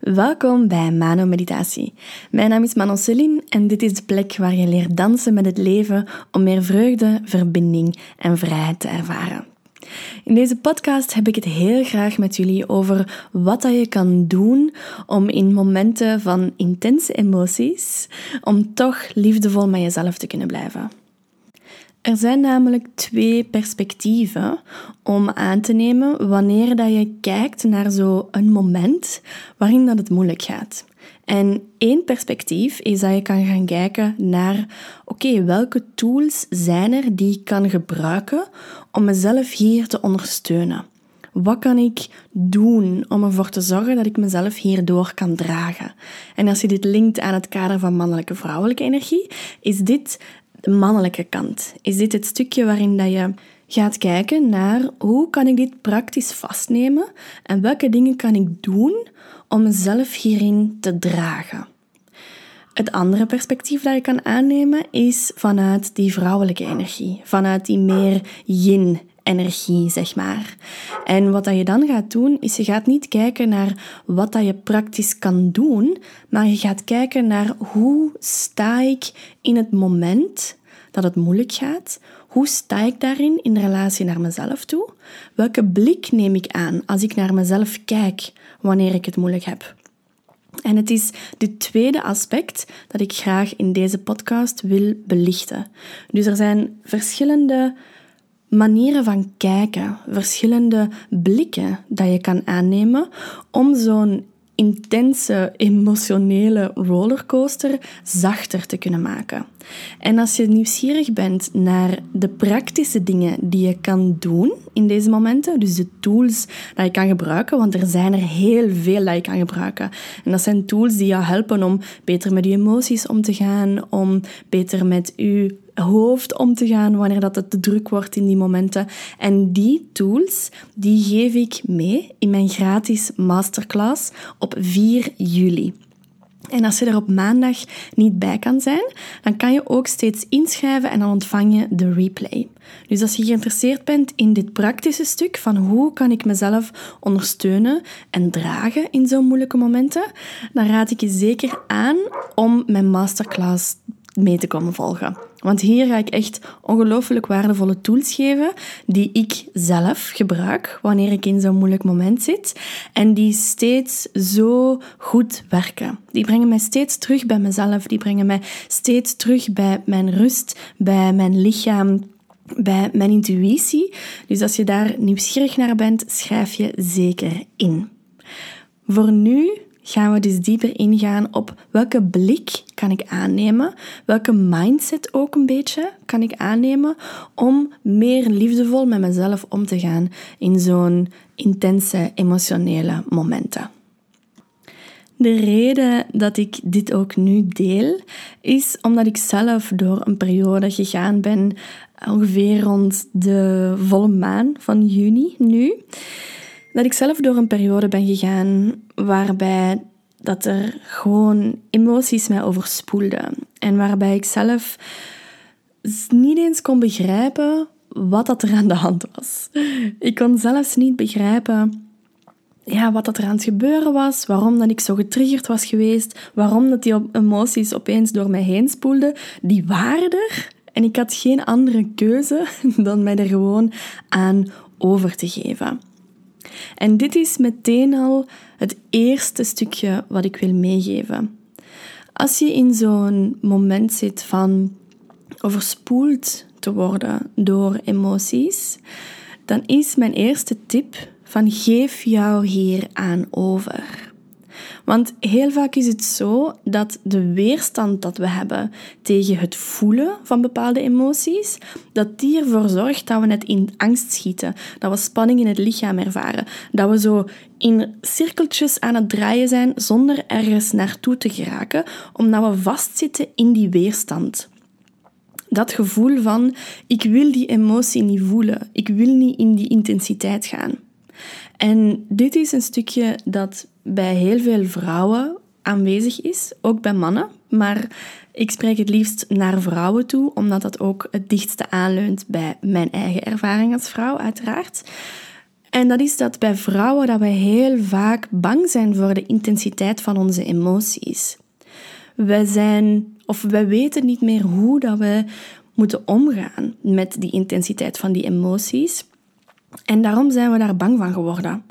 Welkom bij Mano Meditatie. Mijn naam is Manon Celine en dit is de plek waar je leert dansen met het leven om meer vreugde, verbinding en vrijheid te ervaren. In deze podcast heb ik het heel graag met jullie over wat je kan doen om in momenten van intense emoties, om toch liefdevol met jezelf te kunnen blijven. Er zijn namelijk twee perspectieven om aan te nemen wanneer dat je kijkt naar zo'n moment waarin dat het moeilijk gaat. En één perspectief is dat je kan gaan kijken naar, oké, welke tools zijn er die ik kan gebruiken om mezelf hier te ondersteunen? Wat kan ik doen om ervoor te zorgen dat ik mezelf hierdoor kan dragen? En als je dit linkt aan het kader van mannelijke vrouwelijke energie, is dit de mannelijke kant. Is dit het stukje waarin dat je gaat kijken naar hoe kan ik dit praktisch vastnemen en welke dingen kan ik doen om mezelf hierin te dragen. Het andere perspectief dat je kan aannemen is vanuit die vrouwelijke energie, vanuit die meer yin energie, zeg maar. En wat dat je dan gaat doen, is je gaat niet kijken naar wat dat je praktisch kan doen, maar je gaat kijken naar hoe sta ik in het moment dat het moeilijk gaat? Hoe sta ik daarin in relatie naar mezelf toe? Welke blik neem ik aan als ik naar mezelf kijk wanneer ik het moeilijk heb? En het is dit tweede aspect dat ik graag in deze podcast wil belichten. Dus er zijn verschillende manieren van kijken, verschillende blikken dat je kan aannemen om zo'n intense emotionele rollercoaster zachter te kunnen maken. En als je nieuwsgierig bent naar de praktische dingen die je kan doen in deze momenten, dus de tools die je kan gebruiken, want er zijn er heel veel dat je kan gebruiken. En dat zijn tools die jou helpen om beter met je emoties om te gaan, om beter met je hoofd om te gaan wanneer dat het te druk wordt in die momenten. En die tools, die geef ik mee in mijn gratis masterclass op 4 juli. En als je er op maandag niet bij kan zijn, dan kan je ook steeds inschrijven en dan ontvang je de replay. Dus als je geïnteresseerd bent in dit praktische stuk van hoe kan ik mezelf ondersteunen en dragen in zo'n moeilijke momenten, dan raad ik je zeker aan om mijn masterclass mee te komen volgen. Want hier ga ik echt ongelooflijk waardevolle tools geven die ik zelf gebruik wanneer ik in zo'n moeilijk moment zit en die steeds zo goed werken. Die brengen mij steeds terug bij mezelf, die brengen mij steeds terug bij mijn rust, bij mijn lichaam, bij mijn intuïtie. Dus als je daar nieuwsgierig naar bent, schrijf je zeker in. Voor nu gaan we dus dieper ingaan op welke blik kan ik aannemen, welke mindset ook een beetje kan ik aannemen om meer liefdevol met mezelf om te gaan in zo'n intense emotionele momenten. De reden dat ik dit ook nu deel, is omdat ik zelf door een periode gegaan ben, ongeveer rond de volle maan van juni nu dat ik zelf door een periode ben gegaan waarbij dat er gewoon emoties mij overspoelden. En waarbij ik zelf niet eens kon begrijpen wat dat er aan de hand was. Ik kon zelfs niet begrijpen ja, wat dat er aan het gebeuren was, waarom dat ik zo getriggerd was geweest, waarom dat die emoties opeens door mij heen spoelden. Die waren er en ik had geen andere keuze dan mij er gewoon aan over te geven. En dit is meteen al het eerste stukje wat ik wil meegeven. Als je in zo'n moment zit van overspoeld te worden door emoties, dan is mijn eerste tip van geef jou hier aan over. Want heel vaak is het zo dat de weerstand dat we hebben tegen het voelen van bepaalde emoties, dat die ervoor zorgt dat we net in angst schieten, dat we spanning in het lichaam ervaren, dat we zo in cirkeltjes aan het draaien zijn zonder ergens naartoe te geraken, omdat we vastzitten in die weerstand. Dat gevoel van ik wil die emotie niet voelen, ik wil niet in die intensiteit gaan. En dit is een stukje dat bij heel veel vrouwen aanwezig is, ook bij mannen. Maar ik spreek het liefst naar vrouwen toe, omdat dat ook het dichtste aanleunt bij mijn eigen ervaring als vrouw, uiteraard. En dat is dat bij vrouwen dat we heel vaak bang zijn voor de intensiteit van onze emoties. We zijn, of we weten niet meer hoe dat we moeten omgaan met die intensiteit van die emoties. En daarom zijn we daar bang van geworden.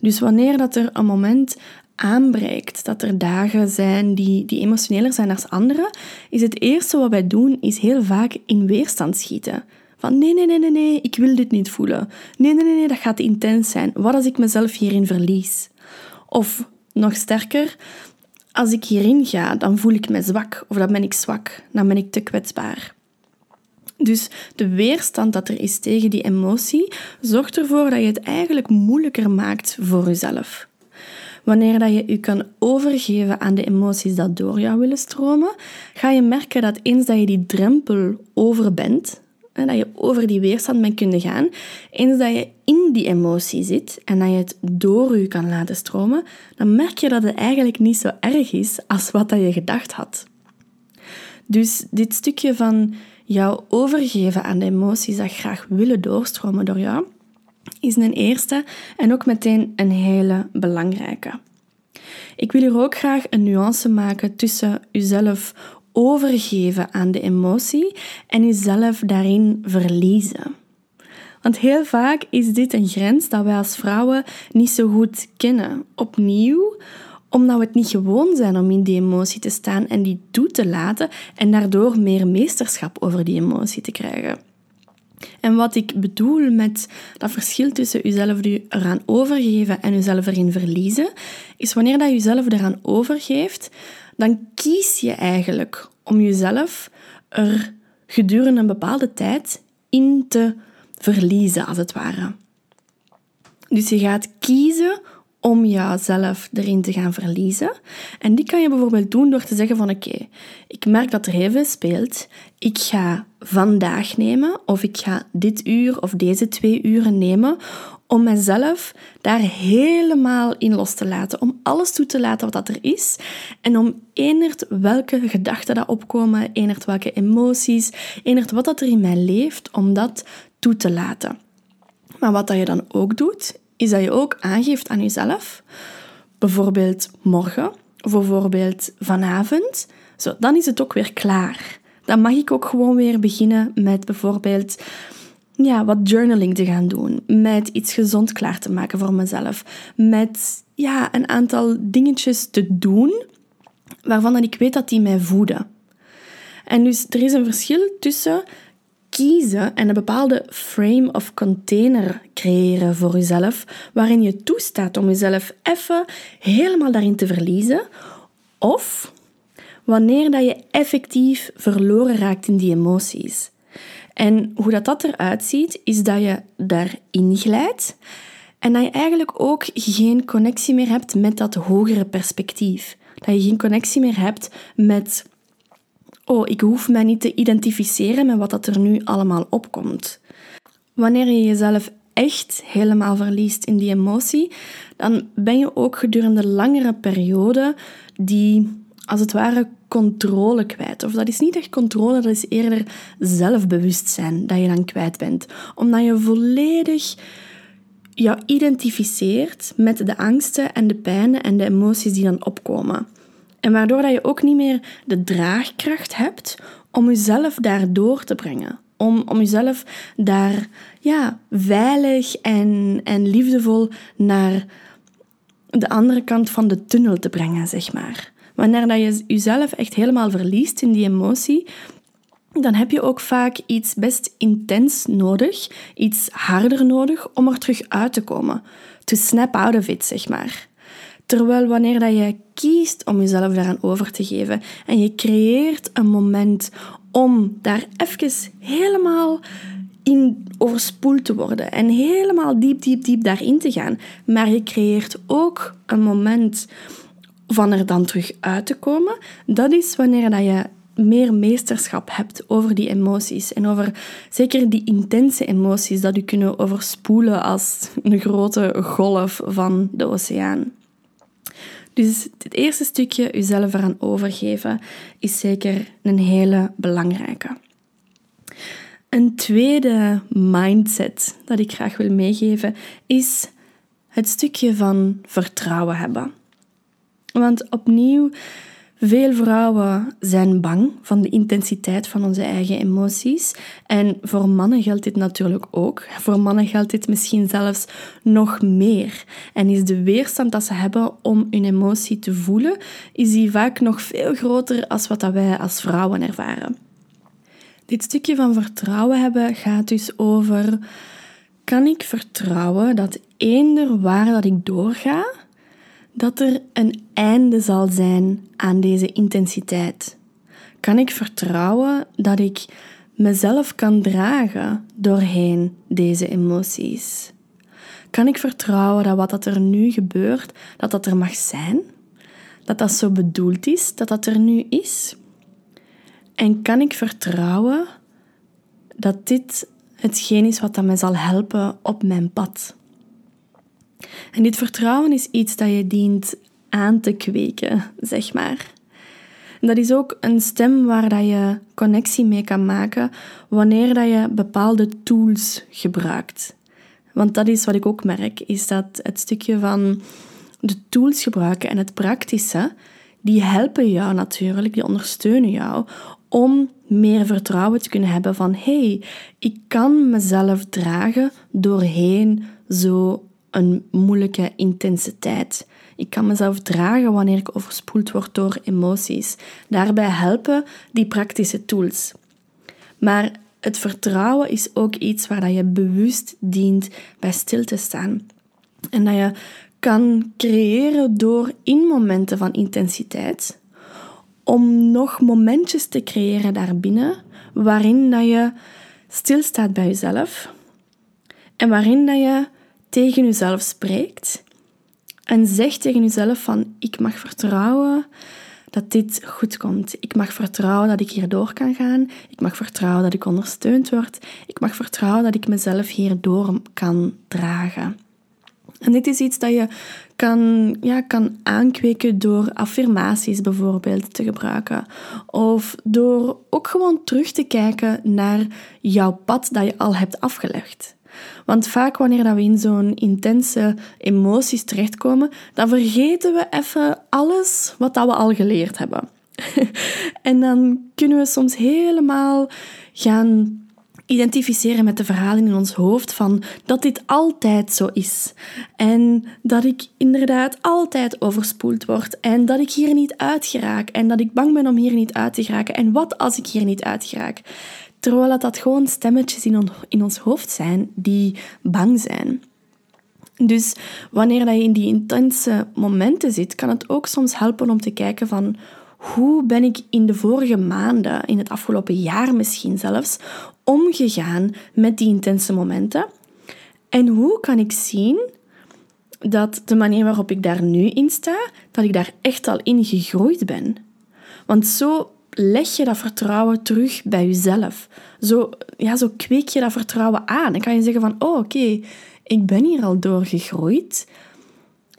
Dus wanneer dat er een moment aanbreekt, dat er dagen zijn die, die emotioneler zijn dan andere, is het eerste wat wij doen, is heel vaak in weerstand schieten. Van nee, nee, nee, nee, nee, ik wil dit niet voelen. Nee, nee, nee, nee, dat gaat intens zijn. Wat als ik mezelf hierin verlies? Of nog sterker, als ik hierin ga, dan voel ik me zwak of dan ben ik zwak, dan ben ik te kwetsbaar. Dus de weerstand dat er is tegen die emotie zorgt ervoor dat je het eigenlijk moeilijker maakt voor jezelf. Wanneer dat je je kan overgeven aan de emoties dat door jou willen stromen, ga je merken dat eens dat je die drempel over bent, en dat je over die weerstand bent kunnen gaan, eens dat je in die emotie zit en dat je het door je kan laten stromen, dan merk je dat het eigenlijk niet zo erg is als wat dat je gedacht had. Dus dit stukje van jou overgeven aan de emoties dat graag willen doorstromen door jou, is een eerste en ook meteen een hele belangrijke. Ik wil hier ook graag een nuance maken tussen jezelf overgeven aan de emotie en jezelf daarin verliezen. Want heel vaak is dit een grens dat wij als vrouwen niet zo goed kennen. Opnieuw, omdat we het niet gewoon zijn om in die emotie te staan en die toe te laten en daardoor meer meesterschap over die emotie te krijgen. En wat ik bedoel met dat verschil tussen jezelf eraan overgeven en jezelf erin verliezen, is wanneer dat je jezelf eraan overgeeft, dan kies je eigenlijk om jezelf er gedurende een bepaalde tijd in te verliezen, als het ware. Dus je gaat kiezen om jezelf erin te gaan verliezen. En die kan je bijvoorbeeld doen door te zeggen van oké, ik merk dat er heel veel speelt. Ik ga vandaag nemen of ik ga dit uur of deze twee uren nemen om mezelf daar helemaal in los te laten. Om alles toe te laten wat dat er is. En om enert welke gedachten dat opkomen, enert welke emoties, enert wat dat er in mij leeft, om dat toe te laten. Maar wat dat je dan ook doet, is dat je ook aangeeft aan jezelf, bijvoorbeeld morgen, bijvoorbeeld vanavond, zo, dan is het ook weer klaar. Dan mag ik ook gewoon weer beginnen met bijvoorbeeld ja, wat journaling te gaan doen, met iets gezond klaar te maken voor mezelf, met ja, een aantal dingetjes te doen waarvan ik weet dat die mij voeden. En dus er is een verschil tussen kiezen en een bepaalde frame of container creëren voor jezelf, waarin je toestaat om jezelf even helemaal daarin te verliezen, of wanneer dat je effectief verloren raakt in die emoties. En hoe dat, dat eruit ziet, is dat je daarin glijdt en dat je eigenlijk ook geen connectie meer hebt met dat hogere perspectief. Dat je geen connectie meer hebt met oh, ik hoef mij niet te identificeren met wat dat er nu allemaal opkomt. Wanneer je jezelf echt helemaal verliest in die emotie, dan ben je ook gedurende langere periode die, als het ware, controle kwijt. Of dat is niet echt controle, dat is eerder zelfbewustzijn dat je dan kwijt bent. Omdat je volledig jou identificeert met de angsten en de pijnen en de emoties die dan opkomen. En waardoor dat je ook niet meer de draagkracht hebt om jezelf daar door te brengen. Om, om jezelf daar ja, veilig en, en liefdevol naar de andere kant van de tunnel te brengen, zeg maar. Wanneer dat je jezelf echt helemaal verliest in die emotie, dan heb je ook vaak iets best intens nodig, iets harder nodig om er terug uit te komen. To snap out of it, zeg maar. Terwijl wanneer dat je kiest om jezelf daaraan over te geven en je creëert een moment om daar even helemaal in overspoeld te worden en helemaal diep, diep, diep daarin te gaan. Maar je creëert ook een moment van er dan terug uit te komen. Dat is wanneer dat je meer meesterschap hebt over die emoties en over zeker die intense emoties dat je kunnen overspoelen als een grote golf van de oceaan. Dus het eerste stukje, jezelf eraan overgeven, is zeker een hele belangrijke. Een tweede mindset dat ik graag wil meegeven is het stukje van vertrouwen hebben. Want opnieuw, veel vrouwen zijn bang van de intensiteit van onze eigen emoties. En voor mannen geldt dit natuurlijk ook. Voor mannen geldt dit misschien zelfs nog meer. En is de weerstand dat ze hebben om hun emotie te voelen, is die vaak nog veel groter als wat wij als vrouwen ervaren. Dit stukje van vertrouwen hebben gaat dus over: kan ik vertrouwen dat eender waar dat ik doorga, dat er een einde zal zijn aan deze intensiteit? Kan ik vertrouwen dat ik mezelf kan dragen doorheen deze emoties? Kan ik vertrouwen dat wat dat er nu gebeurt, dat dat er mag zijn? Dat dat zo bedoeld is, dat dat er nu is? En kan ik vertrouwen dat dit hetgeen is wat dat mij zal helpen op mijn pad? En dit vertrouwen is iets dat je dient aan te kweken, zeg maar. Dat is ook een stem waar dat je connectie mee kan maken wanneer dat je bepaalde tools gebruikt. Want dat is wat ik ook merk, is dat het stukje van de tools gebruiken en het praktische, die helpen jou natuurlijk, die ondersteunen jou om meer vertrouwen te kunnen hebben van hey, ik kan mezelf dragen doorheen zo een moeilijke intensiteit. Ik kan mezelf dragen wanneer ik overspoeld word door emoties. Daarbij helpen die praktische tools. Maar het vertrouwen is ook iets waar je bewust dient bij stil te staan. En dat je kan creëren door in momenten van intensiteit, om nog momentjes te creëren daarbinnen waarin dat je stilstaat bij jezelf en waarin dat je tegen jezelf spreekt en zegt tegen jezelf van ik mag vertrouwen dat dit goed komt. Ik mag vertrouwen dat ik hierdoor kan gaan. Ik mag vertrouwen dat ik ondersteund word. Ik mag vertrouwen dat ik mezelf hierdoor kan dragen. En dit is iets dat je kan, ja, kan aankweken door affirmaties bijvoorbeeld te gebruiken. Of door ook gewoon terug te kijken naar jouw pad dat je al hebt afgelegd. Want vaak wanneer dat we in zo'n intense emoties terechtkomen, dan vergeten we even alles wat dat we al geleerd hebben. en dan kunnen we soms helemaal gaan identificeren met de verhalen in ons hoofd van dat dit altijd zo is. En dat ik inderdaad altijd overspoeld word. En dat ik hier niet uit geraak. En dat ik bang ben om hier niet uit te geraken. En wat als ik hier niet uit geraak? Terwijl dat, dat gewoon stemmetjes in, in ons hoofd zijn die bang zijn. Dus wanneer dat je in die intense momenten zit, kan het ook soms helpen om te kijken van hoe ben ik in de vorige maanden, in het afgelopen jaar misschien zelfs, omgegaan met die intense momenten? En hoe kan ik zien dat de manier waarop ik daar nu in sta, dat ik daar echt al in gegroeid ben? Want zo leg je dat vertrouwen terug bij jezelf. Zo, ja, zo kweek je dat vertrouwen aan. Dan kan je zeggen van, oh oké, ik ben hier al doorgegroeid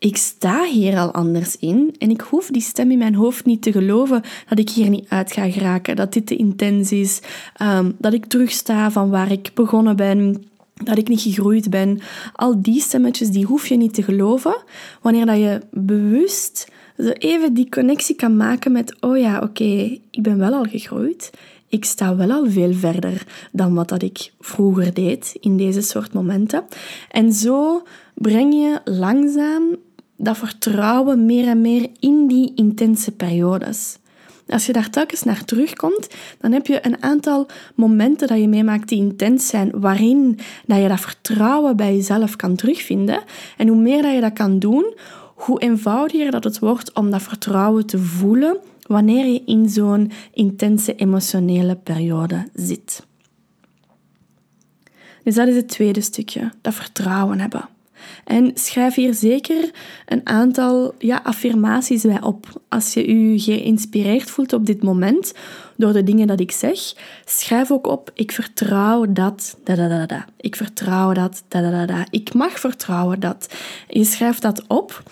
ik sta hier al anders in en ik hoef die stem in mijn hoofd niet te geloven dat ik hier niet uit ga geraken, dat dit te intens is, um, dat ik terugsta van waar ik begonnen ben, dat ik niet gegroeid ben. Al die stemmetjes, die hoef je niet te geloven wanneer dat je bewust even die connectie kan maken met, oh ja, oké, ik ben wel al gegroeid. Ik sta wel al veel verder dan wat dat ik vroeger deed in deze soort momenten. En zo breng je langzaam dat vertrouwen meer en meer in die intense periodes. Als je daar telkens naar terugkomt, dan heb je een aantal momenten dat je meemaakt die intens zijn, waarin dat je dat vertrouwen bij jezelf kan terugvinden. En hoe meer dat je dat kan doen, hoe eenvoudiger dat het wordt om dat vertrouwen te voelen wanneer je in zo'n intense emotionele periode zit. Dus dat is het tweede stukje, dat vertrouwen hebben. En schrijf hier zeker een aantal ja, affirmaties bij op. Als je je geïnspireerd voelt op dit moment door de dingen dat ik zeg, schrijf ook op: ik vertrouw dat. Da, da, da, da. Ik vertrouw dat. Da, da, da, da. Ik mag vertrouwen dat. Je schrijft dat op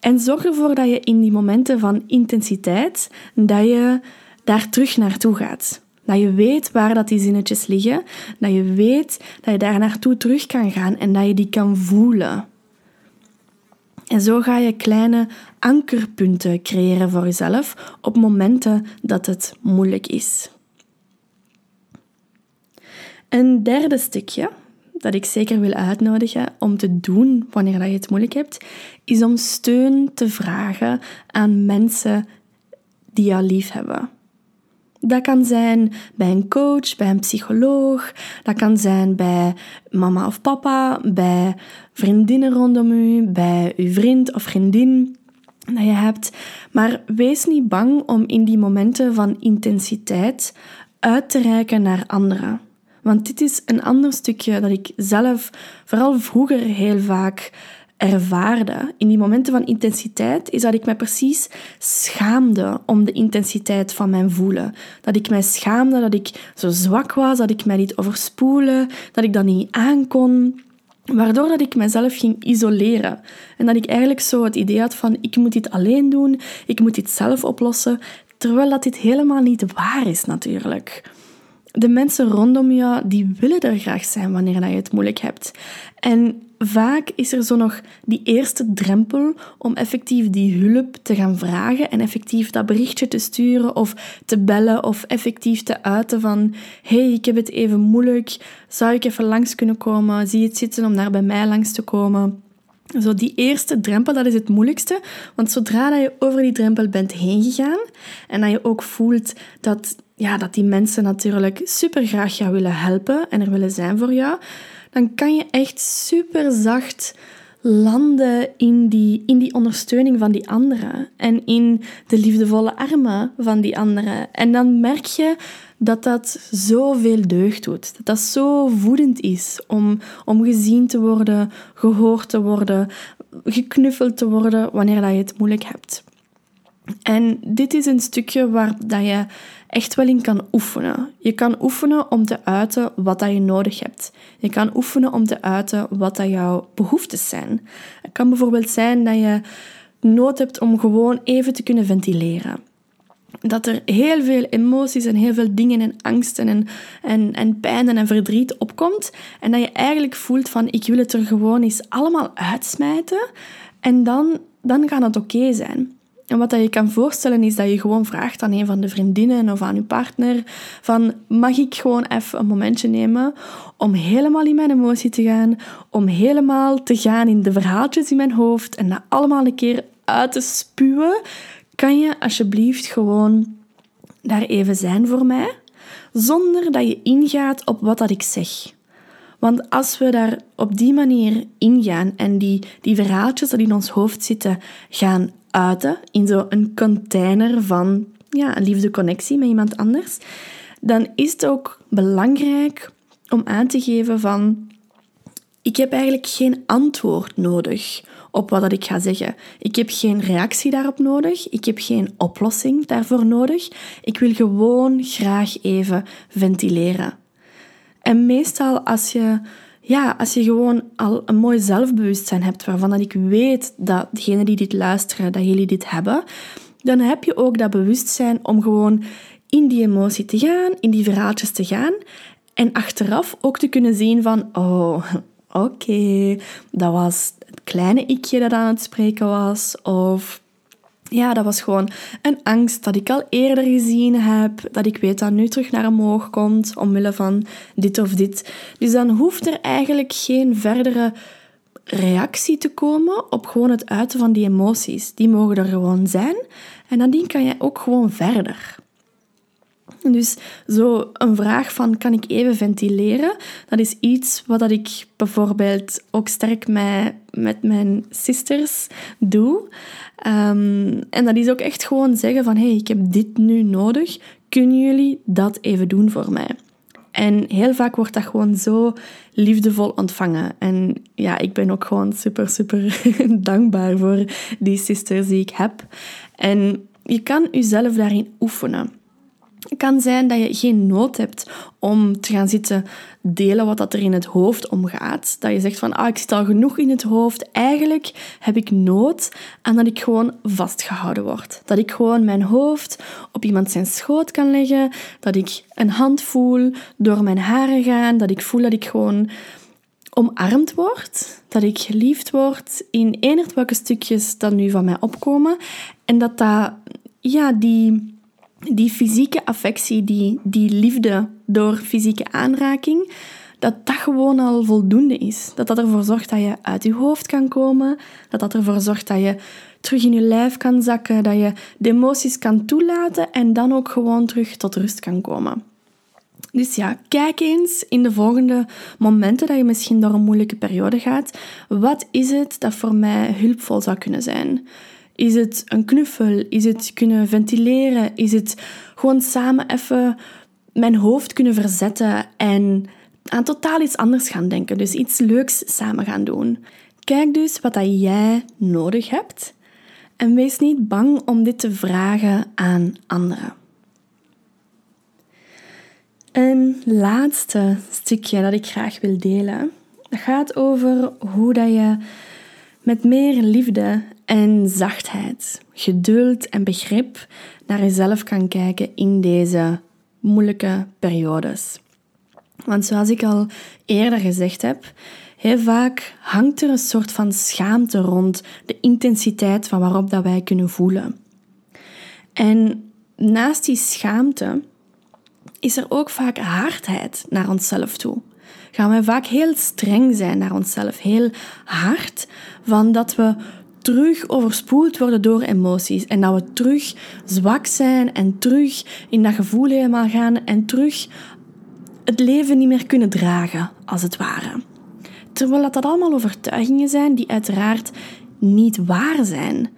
en zorg ervoor dat je in die momenten van intensiteit dat je daar terug naartoe gaat. Dat je weet waar dat die zinnetjes liggen. Dat je weet dat je daar naartoe terug kan gaan en dat je die kan voelen. En zo ga je kleine ankerpunten creëren voor jezelf op momenten dat het moeilijk is. Een derde stukje dat ik zeker wil uitnodigen om te doen wanneer je het moeilijk hebt, is om steun te vragen aan mensen die jou lief hebben. Dat kan zijn bij een coach, bij een psycholoog. Dat kan zijn bij mama of papa, bij vriendinnen rondom u, bij uw vriend of vriendin dat je hebt. Maar wees niet bang om in die momenten van intensiteit uit te reiken naar anderen. Want dit is een ander stukje dat ik zelf vooral vroeger heel vaak ervaarde in die momenten van intensiteit, is dat ik mij precies schaamde om de intensiteit van mijn voelen. Dat ik mij schaamde dat ik zo zwak was, dat ik mij liet overspoelen, dat ik dat niet aankon. Waardoor dat ik mezelf ging isoleren. En dat ik eigenlijk zo het idee had van ik moet dit alleen doen, ik moet dit zelf oplossen. Terwijl dat dit helemaal niet waar is natuurlijk de mensen rondom jou, die willen er graag zijn wanneer je het moeilijk hebt. En vaak is er zo nog die eerste drempel om effectief die hulp te gaan vragen en effectief dat berichtje te sturen of te bellen of effectief te uiten van hey, ik heb het even moeilijk, zou ik even langs kunnen komen? Zie je het zitten om daar bij mij langs te komen? Zo die eerste drempel, dat is het moeilijkste. Want zodra dat je over die drempel bent heen gegaan en dat je ook voelt dat, ja, dat die mensen natuurlijk super graag jou willen helpen en er willen zijn voor jou, dan kan je echt super zacht landen in die, in die ondersteuning van die anderen en in de liefdevolle armen van die anderen. En dan merk je dat dat zoveel deugd doet. Dat dat zo voedend is om, om gezien te worden, gehoord te worden, geknuffeld te worden wanneer dat je het moeilijk hebt. En dit is een stukje waar dat je echt wel in kan oefenen. Je kan oefenen om te uiten wat dat je nodig hebt. Je kan oefenen om te uiten wat dat jouw behoeftes zijn. Het kan bijvoorbeeld zijn dat je nood hebt om gewoon even te kunnen ventileren dat er heel veel emoties en heel veel dingen en angsten en, en, en pijnen en verdriet opkomt. En dat je eigenlijk voelt van ik wil het er gewoon eens allemaal uitsmijten. En dan, dan gaat het oké zijn. En wat dat je kan voorstellen is dat je gewoon vraagt aan een van de vriendinnen of aan je partner van mag ik gewoon even een momentje nemen om helemaal in mijn emotie te gaan, om helemaal te gaan in de verhaaltjes in mijn hoofd en dat allemaal een keer uit te spuwen kan je alsjeblieft gewoon daar even zijn voor mij, zonder dat je ingaat op wat dat ik zeg. Want als we daar op die manier ingaan en die, die verhaaltjes die in ons hoofd zitten gaan uiten in zo'n container van ja, een liefdeconnectie met iemand anders, dan is het ook belangrijk om aan te geven van ik heb eigenlijk geen antwoord nodig op wat ik ga zeggen. Ik heb geen reactie daarop nodig. Ik heb geen oplossing daarvoor nodig. Ik wil gewoon graag even ventileren. En meestal als je, ja, als je gewoon al een mooi zelfbewustzijn hebt, waarvan dat ik weet dat degenen die dit luisteren, dat jullie dit hebben, dan heb je ook dat bewustzijn om gewoon in die emotie te gaan, in die verhaaltjes te gaan. En achteraf ook te kunnen zien van, oh, oké, dat was kleine ikje dat aan het spreken was. Of ja, dat was gewoon een angst dat ik al eerder gezien heb, dat ik weet dat nu terug naar omhoog komt omwille van dit of dit. Dus dan hoeft er eigenlijk geen verdere reactie te komen op gewoon het uiten van die emoties. Die mogen er gewoon zijn en dan kan je ook gewoon verder. Dus zo een vraag van kan ik even ventileren, dat is iets wat ik bijvoorbeeld ook sterk met, met mijn sisters doe. Um, en dat is ook echt gewoon zeggen van hey, ik heb dit nu nodig, kunnen jullie dat even doen voor mij? En heel vaak wordt dat gewoon zo liefdevol ontvangen. En ja, ik ben ook gewoon super, super dankbaar voor die sisters die ik heb. En je kan jezelf daarin oefenen. Kan zijn dat je geen nood hebt om te gaan zitten delen wat dat er in het hoofd omgaat. Dat je zegt van, ah, ik zit al genoeg in het hoofd. Eigenlijk heb ik nood aan dat ik gewoon vastgehouden word. Dat ik gewoon mijn hoofd op iemand zijn schoot kan leggen. Dat ik een hand voel door mijn haren gaan. Dat ik voel dat ik gewoon omarmd word. Dat ik geliefd word in enert welke stukjes dat nu van mij opkomen. En dat dat, ja, die die fysieke affectie, die, die liefde door fysieke aanraking, dat dat gewoon al voldoende is. Dat dat ervoor zorgt dat je uit je hoofd kan komen, dat dat ervoor zorgt dat je terug in je lijf kan zakken, dat je de emoties kan toelaten en dan ook gewoon terug tot rust kan komen. Dus ja, kijk eens in de volgende momenten dat je misschien door een moeilijke periode gaat. Wat is het dat voor mij hulpvol zou kunnen zijn? Is het een knuffel? Is het kunnen ventileren? Is het gewoon samen even mijn hoofd kunnen verzetten en aan totaal iets anders gaan denken? Dus iets leuks samen gaan doen. Kijk dus wat dat jij nodig hebt en wees niet bang om dit te vragen aan anderen. Een laatste stukje dat ik graag wil delen, dat gaat over hoe dat je met meer liefde en zachtheid, geduld en begrip naar jezelf kan kijken in deze moeilijke periodes. Want zoals ik al eerder gezegd heb, heel vaak hangt er een soort van schaamte rond de intensiteit van waarop dat wij kunnen voelen. En naast die schaamte is er ook vaak hardheid naar onszelf toe. Gaan wij vaak heel streng zijn naar onszelf, heel hard, van dat we terug overspoeld worden door emoties en dat we terug zwak zijn en terug in dat gevoel helemaal gaan en terug het leven niet meer kunnen dragen, als het ware. Terwijl dat, dat allemaal overtuigingen zijn die uiteraard niet waar zijn.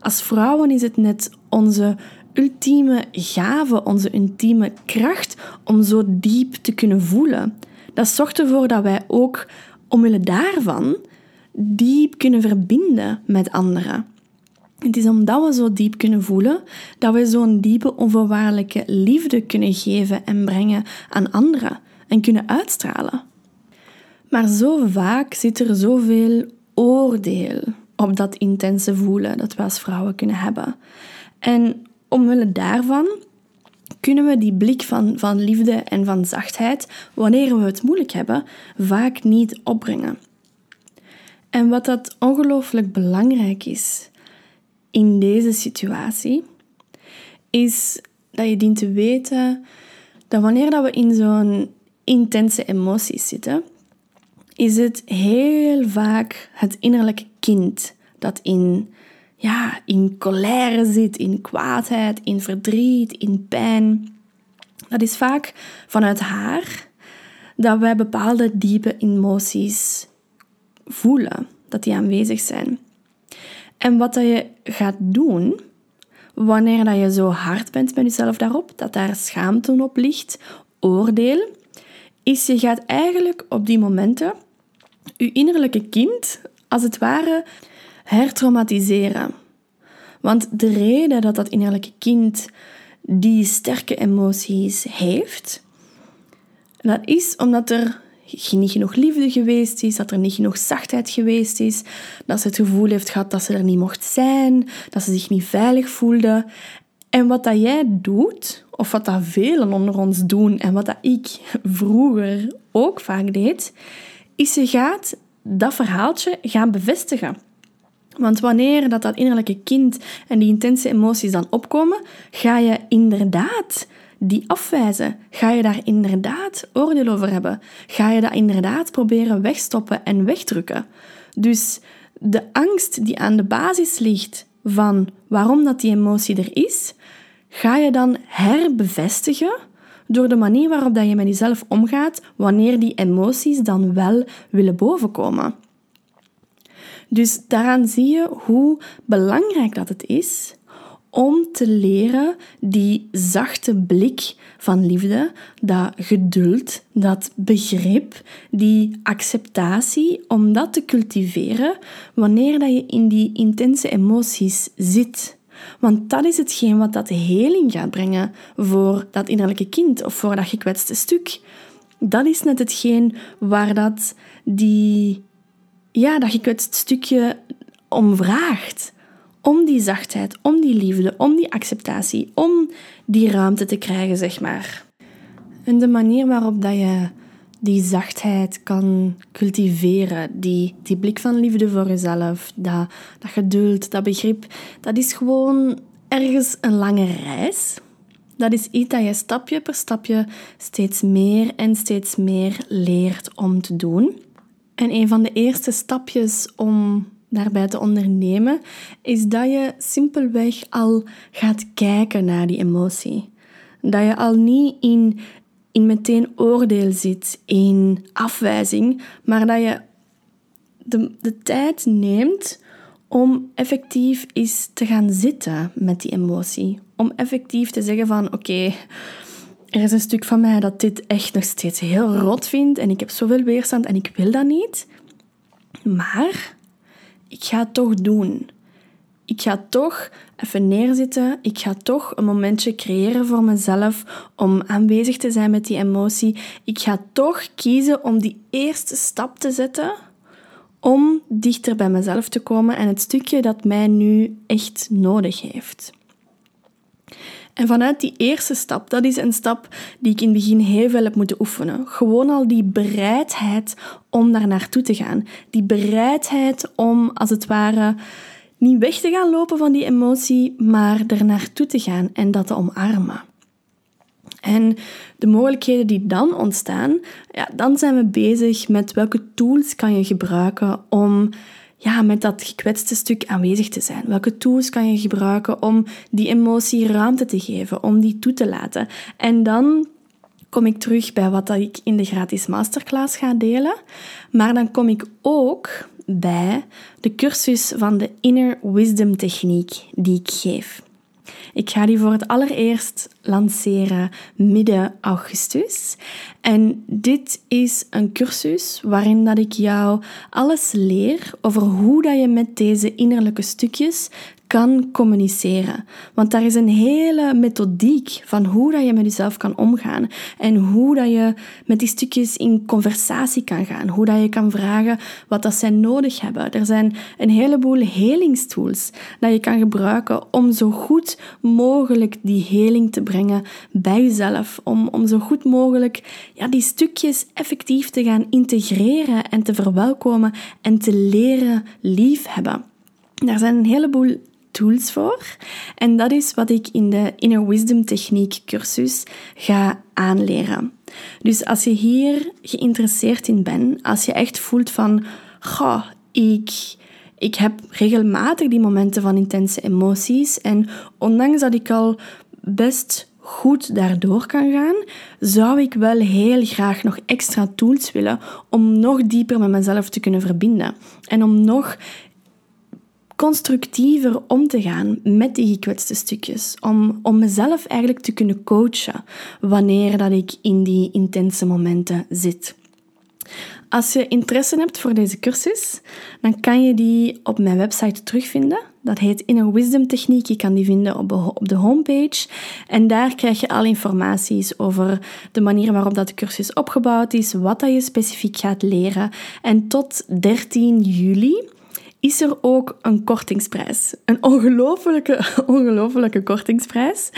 Als vrouwen is het net onze ultieme gave, onze ultieme kracht om zo diep te kunnen voelen. Dat zorgt ervoor dat wij ook omwille daarvan diep kunnen verbinden met anderen. Het is omdat we zo diep kunnen voelen dat we zo'n diepe, onvoorwaardelijke liefde kunnen geven en brengen aan anderen en kunnen uitstralen. Maar zo vaak zit er zoveel oordeel op dat intense voelen dat we als vrouwen kunnen hebben. En omwille daarvan kunnen we die blik van, van liefde en van zachtheid, wanneer we het moeilijk hebben, vaak niet opbrengen. En wat dat ongelooflijk belangrijk is in deze situatie, is dat je dient te weten dat wanneer dat we in zo'n intense emoties zitten, is het heel vaak het innerlijke kind dat in, ja, in colère zit, in kwaadheid, in verdriet, in pijn. Dat is vaak vanuit haar dat wij bepaalde diepe emoties voelen, dat die aanwezig zijn. En wat dat je gaat doen wanneer dat je zo hard bent met jezelf daarop, dat daar schaamte op ligt, oordeel, is je gaat eigenlijk op die momenten je innerlijke kind, als het ware, hertraumatiseren. Want de reden dat dat innerlijke kind die sterke emoties heeft, dat is omdat er niet genoeg liefde geweest is, dat er niet genoeg zachtheid geweest is, dat ze het gevoel heeft gehad dat ze er niet mocht zijn, dat ze zich niet veilig voelde. En wat dat jij doet, of wat dat velen onder ons doen en wat dat ik vroeger ook vaak deed, is je gaat dat verhaaltje gaan bevestigen. Want wanneer dat, dat innerlijke kind en die intense emoties dan opkomen, ga je inderdaad die afwijzen? Ga je daar inderdaad oordeel over hebben? Ga je dat inderdaad proberen wegstoppen en wegdrukken? Dus de angst die aan de basis ligt van waarom dat die emotie er is, ga je dan herbevestigen door de manier waarop dat je met jezelf omgaat wanneer die emoties dan wel willen bovenkomen. Dus daaraan zie je hoe belangrijk dat het is om te leren die zachte blik van liefde, dat geduld, dat begrip, die acceptatie, om dat te cultiveren wanneer dat je in die intense emoties zit. Want dat is hetgeen wat dat heling gaat brengen voor dat innerlijke kind of voor dat gekwetste stuk. Dat is net hetgeen waar dat, die, ja, dat gekwetst stukje om vraagt. Om die zachtheid, om die liefde, om die acceptatie, om die ruimte te krijgen, zeg maar. En de manier waarop dat je die zachtheid kan cultiveren, die, die blik van liefde voor jezelf, dat, dat geduld, dat begrip, dat is gewoon ergens een lange reis. Dat is iets dat je stapje per stapje steeds meer en steeds meer leert om te doen. En een van de eerste stapjes om daarbij te ondernemen, is dat je simpelweg al gaat kijken naar die emotie. Dat je al niet in in meteen oordeel zit, in afwijzing, maar dat je de, de tijd neemt om effectief eens te gaan zitten met die emotie. Om effectief te zeggen van oké, er is een stuk van mij dat dit echt nog steeds heel rot vindt en ik heb zoveel weerstand en ik wil dat niet. Maar ik ga het toch doen ik ga toch even neerzitten. Ik ga toch een momentje creëren voor mezelf om aanwezig te zijn met die emotie. Ik ga toch kiezen om die eerste stap te zetten om dichter bij mezelf te komen en het stukje dat mij nu echt nodig heeft. En vanuit die eerste stap, dat is een stap die ik in het begin heel veel heb moeten oefenen. Gewoon al die bereidheid om daar naartoe te gaan. Die bereidheid om, als het ware, niet weg te gaan lopen van die emotie, maar er naartoe te gaan en dat te omarmen. En de mogelijkheden die dan ontstaan, ja, dan zijn we bezig met welke tools kan je gebruiken om ja, met dat gekwetste stuk aanwezig te zijn. Welke tools kan je gebruiken om die emotie ruimte te geven, om die toe te laten. En dan kom ik terug bij wat ik in de gratis masterclass ga delen. Maar dan kom ik ook bij de cursus van de Inner Wisdom Techniek die ik geef. Ik ga die voor het allereerst lanceren midden augustus. En dit is een cursus waarin dat ik jou alles leer over hoe dat je met deze innerlijke stukjes kan communiceren. Want daar is een hele methodiek van hoe dat je met jezelf kan omgaan en hoe dat je met die stukjes in conversatie kan gaan, hoe dat je kan vragen wat dat zij nodig hebben. Er zijn een heleboel helingstools dat je kan gebruiken om zo goed mogelijk die heling te brengen bij jezelf, om, om zo goed mogelijk ja, die stukjes effectief te gaan integreren en te verwelkomen en te leren liefhebben. Daar zijn een heleboel tools voor. En dat is wat ik in de Inner Wisdom Techniek cursus ga aanleren. Dus als je hier geïnteresseerd in bent, als je echt voelt van, goh, ik, ik heb regelmatig die momenten van intense emoties en ondanks dat ik al best goed daardoor kan gaan, zou ik wel heel graag nog extra tools willen om nog dieper met mezelf te kunnen verbinden. En om nog constructiever om te gaan met die gekwetste stukjes. Om, om mezelf eigenlijk te kunnen coachen wanneer dat ik in die intense momenten zit. Als je interesse hebt voor deze cursus, dan kan je die op mijn website terugvinden. Dat heet Inner Wisdom Techniek. Je kan die vinden op, de homepage. En daar krijg je al informaties over de manier waarop dat de cursus opgebouwd is, wat dat je specifiek gaat leren. En tot 13 juli is er ook een kortingsprijs. Een ongelofelijke, ongelofelijke kortingsprijs.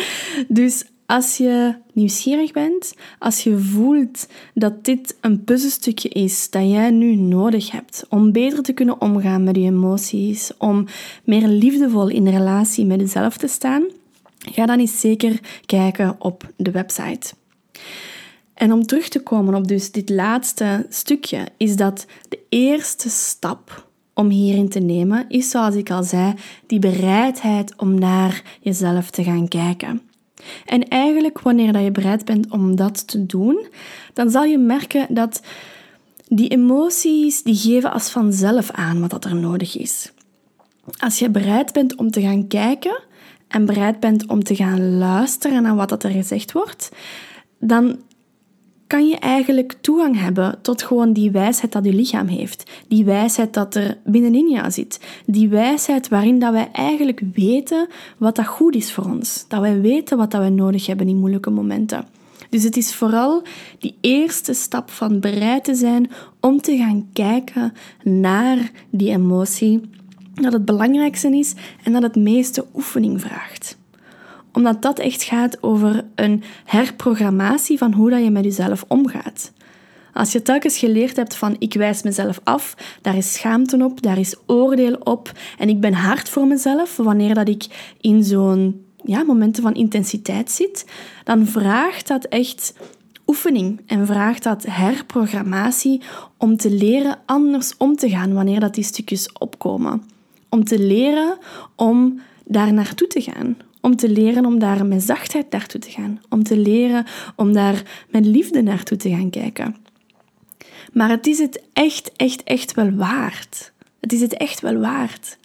Dus als je nieuwsgierig bent, als je voelt dat dit een puzzelstukje is dat jij nu nodig hebt om beter te kunnen omgaan met je emoties, om meer liefdevol in de relatie met jezelf te staan, ga dan eens zeker kijken op de website. En om terug te komen op dus dit laatste stukje, is dat de eerste stap om hierin te nemen, is zoals ik al zei, die bereidheid om naar jezelf te gaan kijken. En eigenlijk, wanneer dat je bereid bent om dat te doen, dan zal je merken dat die emoties die geven als vanzelf aan wat dat er nodig is. Als je bereid bent om te gaan kijken en bereid bent om te gaan luisteren naar wat dat er gezegd wordt, dan kan je eigenlijk toegang hebben tot gewoon die wijsheid dat je lichaam heeft. Die wijsheid dat er binnenin jou zit. Die wijsheid waarin dat wij eigenlijk weten wat dat goed is voor ons. Dat wij weten wat dat wij nodig hebben in moeilijke momenten. Dus het is vooral die eerste stap van bereid te zijn om te gaan kijken naar die emotie. Dat het belangrijkste is en dat het meeste oefening vraagt omdat dat echt gaat over een herprogrammatie van hoe dat je met jezelf omgaat. Als je telkens geleerd hebt van ik wijs mezelf af, daar is schaamte op, daar is oordeel op en ik ben hard voor mezelf wanneer dat ik in zo'n ja, momenten van intensiteit zit, dan vraagt dat echt oefening en vraagt dat herprogrammatie om te leren anders om te gaan wanneer dat die stukjes opkomen. Om te leren om daar naartoe te gaan. Om te leren om daar met zachtheid naartoe te gaan. Om te leren om daar met liefde naartoe te gaan kijken. Maar het is het echt, echt, echt wel waard. Het is het echt wel waard.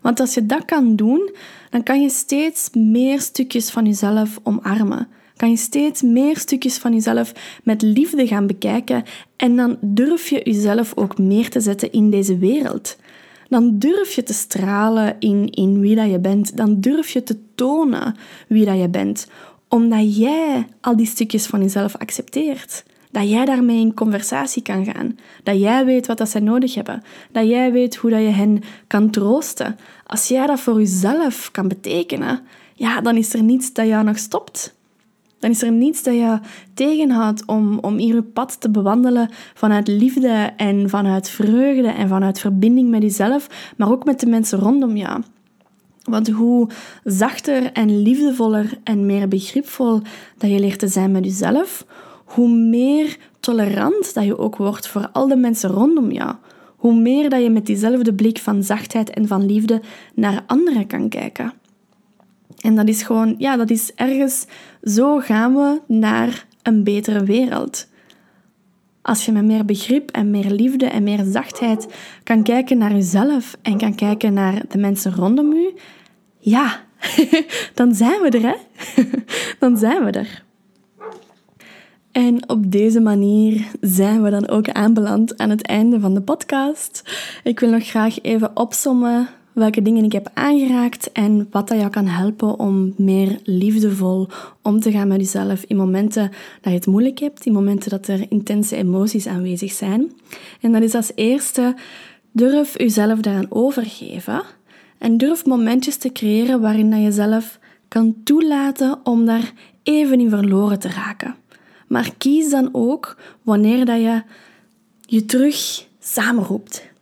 Want als je dat kan doen, dan kan je steeds meer stukjes van jezelf omarmen. Kan je steeds meer stukjes van jezelf met liefde gaan bekijken en dan durf je jezelf ook meer te zetten in deze wereld dan durf je te stralen in, in wie dat je bent. Dan durf je te tonen wie dat je bent. Omdat jij al die stukjes van jezelf accepteert. Dat jij daarmee in conversatie kan gaan. Dat jij weet wat dat zij nodig hebben. Dat jij weet hoe dat je hen kan troosten. Als jij dat voor jezelf kan betekenen, ja, dan is er niets dat jou nog stopt dan is er niets dat je tegenhoudt om, om hier je pad te bewandelen vanuit liefde en vanuit vreugde en vanuit verbinding met jezelf, maar ook met de mensen rondom jou. Want hoe zachter en liefdevoller en meer begripvol dat je leert te zijn met jezelf, hoe meer tolerant dat je ook wordt voor al de mensen rondom jou. Hoe meer dat je met diezelfde blik van zachtheid en van liefde naar anderen kan kijken. En dat is gewoon, ja, dat is ergens, zo gaan we naar een betere wereld. Als je met meer begrip en meer liefde en meer zachtheid kan kijken naar jezelf en kan kijken naar de mensen rondom u, ja, dan zijn we er, hè? dan zijn we er. En op deze manier zijn we dan ook aanbeland aan het einde van de podcast. Ik wil nog graag even opsommen welke dingen ik heb aangeraakt en wat dat jou kan helpen om meer liefdevol om te gaan met jezelf in momenten dat je het moeilijk hebt, in momenten dat er intense emoties aanwezig zijn. En dat is als eerste, durf jezelf daaraan overgeven en durf momentjes te creëren waarin dat je zelf kan toelaten om daar even in verloren te raken. Maar kies dan ook wanneer dat je je terug samenroept.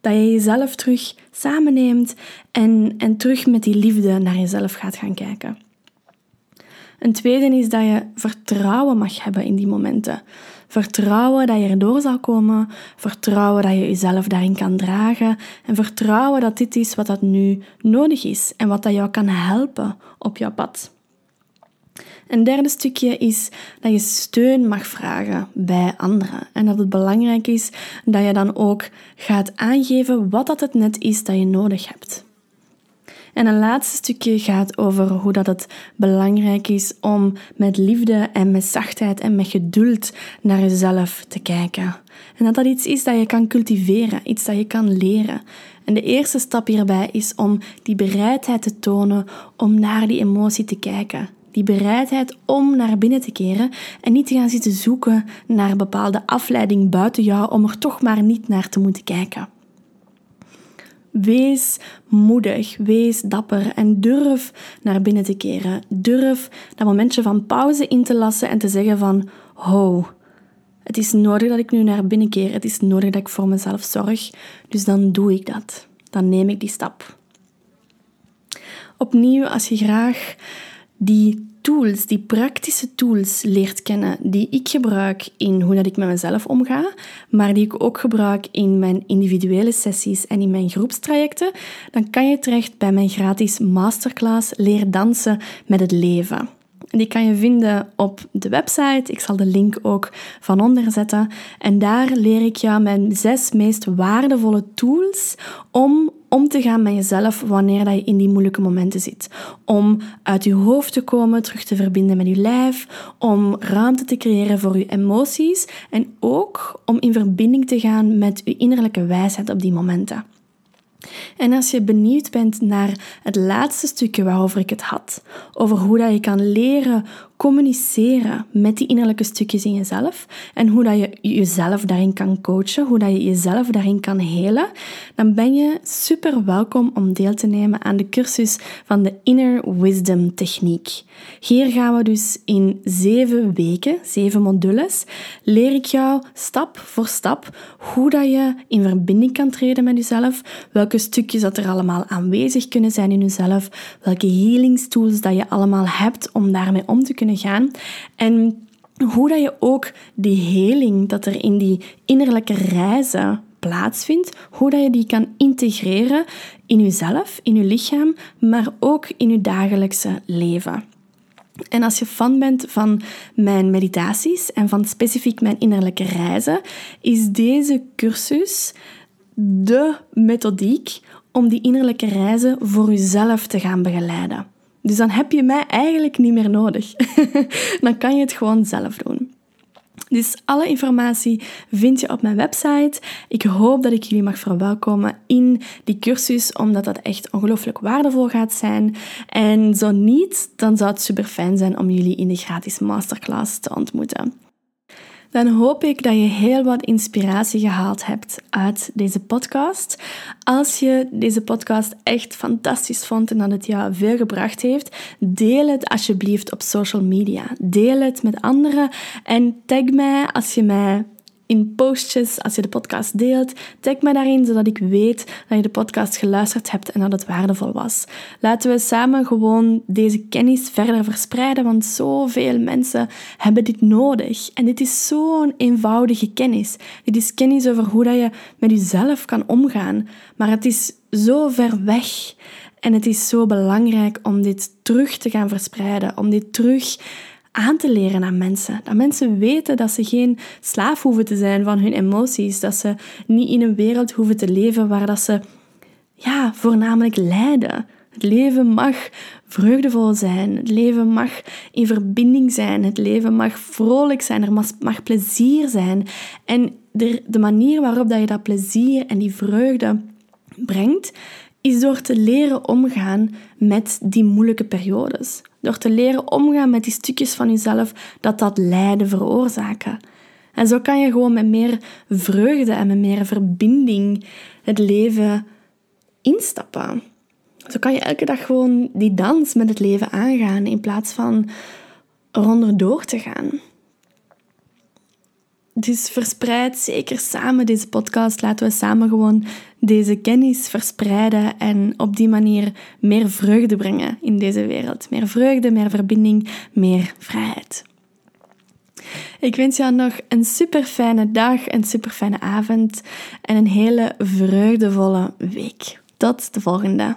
Dat je jezelf terug samenneemt en, en terug met die liefde naar jezelf gaat gaan kijken. Een tweede is dat je vertrouwen mag hebben in die momenten. Vertrouwen dat je erdoor zal komen, vertrouwen dat je jezelf daarin kan dragen en vertrouwen dat dit is wat dat nu nodig is en wat dat jou kan helpen op jouw pad. Een derde stukje is dat je steun mag vragen bij anderen. En dat het belangrijk is dat je dan ook gaat aangeven wat dat het net is dat je nodig hebt. En een laatste stukje gaat over hoe dat het belangrijk is om met liefde en met zachtheid en met geduld naar jezelf te kijken. En dat dat iets is dat je kan cultiveren, iets dat je kan leren. En de eerste stap hierbij is om die bereidheid te tonen om naar die emotie te kijken. Die bereidheid om naar binnen te keren en niet te gaan zitten zoeken naar bepaalde afleiding buiten jou om er toch maar niet naar te moeten kijken. Wees moedig, wees dapper en durf naar binnen te keren. Durf dat momentje van pauze in te lassen en te zeggen van ho, het is nodig dat ik nu naar binnen keer. Het is nodig dat ik voor mezelf zorg. Dus dan doe ik dat. Dan neem ik die stap. Opnieuw, als je graag die tools, die praktische tools leert kennen die ik gebruik in hoe dat ik met mezelf omga, maar die ik ook gebruik in mijn individuele sessies en in mijn groepstrajecten, dan kan je terecht bij mijn gratis masterclass Leer dansen met het leven. Die kan je vinden op de website. Ik zal de link ook van onder zetten. En daar leer ik jou mijn zes meest waardevolle tools om om te gaan met jezelf wanneer dat je in die moeilijke momenten zit. Om uit je hoofd te komen, terug te verbinden met je lijf, om ruimte te creëren voor je emoties en ook om in verbinding te gaan met je innerlijke wijsheid op die momenten. En als je benieuwd bent naar het laatste stukje waarover ik het had, over hoe dat je kan leren communiceren met die innerlijke stukjes in jezelf en hoe dat je jezelf daarin kan coachen, hoe dat je jezelf daarin kan helen, dan ben je super welkom om deel te nemen aan de cursus van de Inner Wisdom Techniek. Hier gaan we dus in zeven weken, zeven modules, leer ik jou stap voor stap hoe dat je in verbinding kan treden met jezelf, welke stukjes dat er allemaal aanwezig kunnen zijn in jezelf, welke healing tools dat je allemaal hebt om daarmee om te kunnen gaan. En hoe dat je ook die heling dat er in die innerlijke reizen plaatsvindt, hoe dat je die kan integreren in jezelf, in je lichaam, maar ook in je dagelijkse leven. En als je fan bent van mijn meditaties en van specifiek mijn innerlijke reizen, is deze cursus de methodiek om die innerlijke reizen voor jezelf te gaan begeleiden. Dus dan heb je mij eigenlijk niet meer nodig. dan kan je het gewoon zelf doen. Dus alle informatie vind je op mijn website. Ik hoop dat ik jullie mag verwelkomen in die cursus, omdat dat echt ongelooflijk waardevol gaat zijn. En zo niet, dan zou het super fijn zijn om jullie in de gratis masterclass te ontmoeten dan hoop ik dat je heel wat inspiratie gehaald hebt uit deze podcast. Als je deze podcast echt fantastisch vond en dat het jou veel gebracht heeft, deel het alsjeblieft op social media. Deel het met anderen en tag mij als je mij in postjes als je de podcast deelt. Tag me daarin, zodat ik weet dat je de podcast geluisterd hebt en dat het waardevol was. Laten we samen gewoon deze kennis verder verspreiden, want zoveel mensen hebben dit nodig. En dit is zo'n eenvoudige kennis. Dit is kennis over hoe dat je met jezelf kan omgaan. Maar het is zo ver weg. En het is zo belangrijk om dit terug te gaan verspreiden, om dit terug aan te leren aan mensen. Dat mensen weten dat ze geen slaaf hoeven te zijn van hun emoties. Dat ze niet in een wereld hoeven te leven waar dat ze ja, voornamelijk lijden. Het leven mag vreugdevol zijn. Het leven mag in verbinding zijn. Het leven mag vrolijk zijn. Er mag plezier zijn. En de, de manier waarop dat je dat plezier en die vreugde brengt, is door te leren omgaan met die moeilijke periodes. Door te leren omgaan met die stukjes van jezelf dat dat lijden veroorzaken. En zo kan je gewoon met meer vreugde en met meer verbinding het leven instappen. Zo kan je elke dag gewoon die dans met het leven aangaan in plaats van eronder door te gaan. Dus verspreid zeker samen deze podcast. Laten we samen gewoon deze kennis verspreiden en op die manier meer vreugde brengen in deze wereld. Meer vreugde, meer verbinding, meer vrijheid. Ik wens jou nog een super fijne dag, een super fijne avond en een hele vreugdevolle week. Tot de volgende.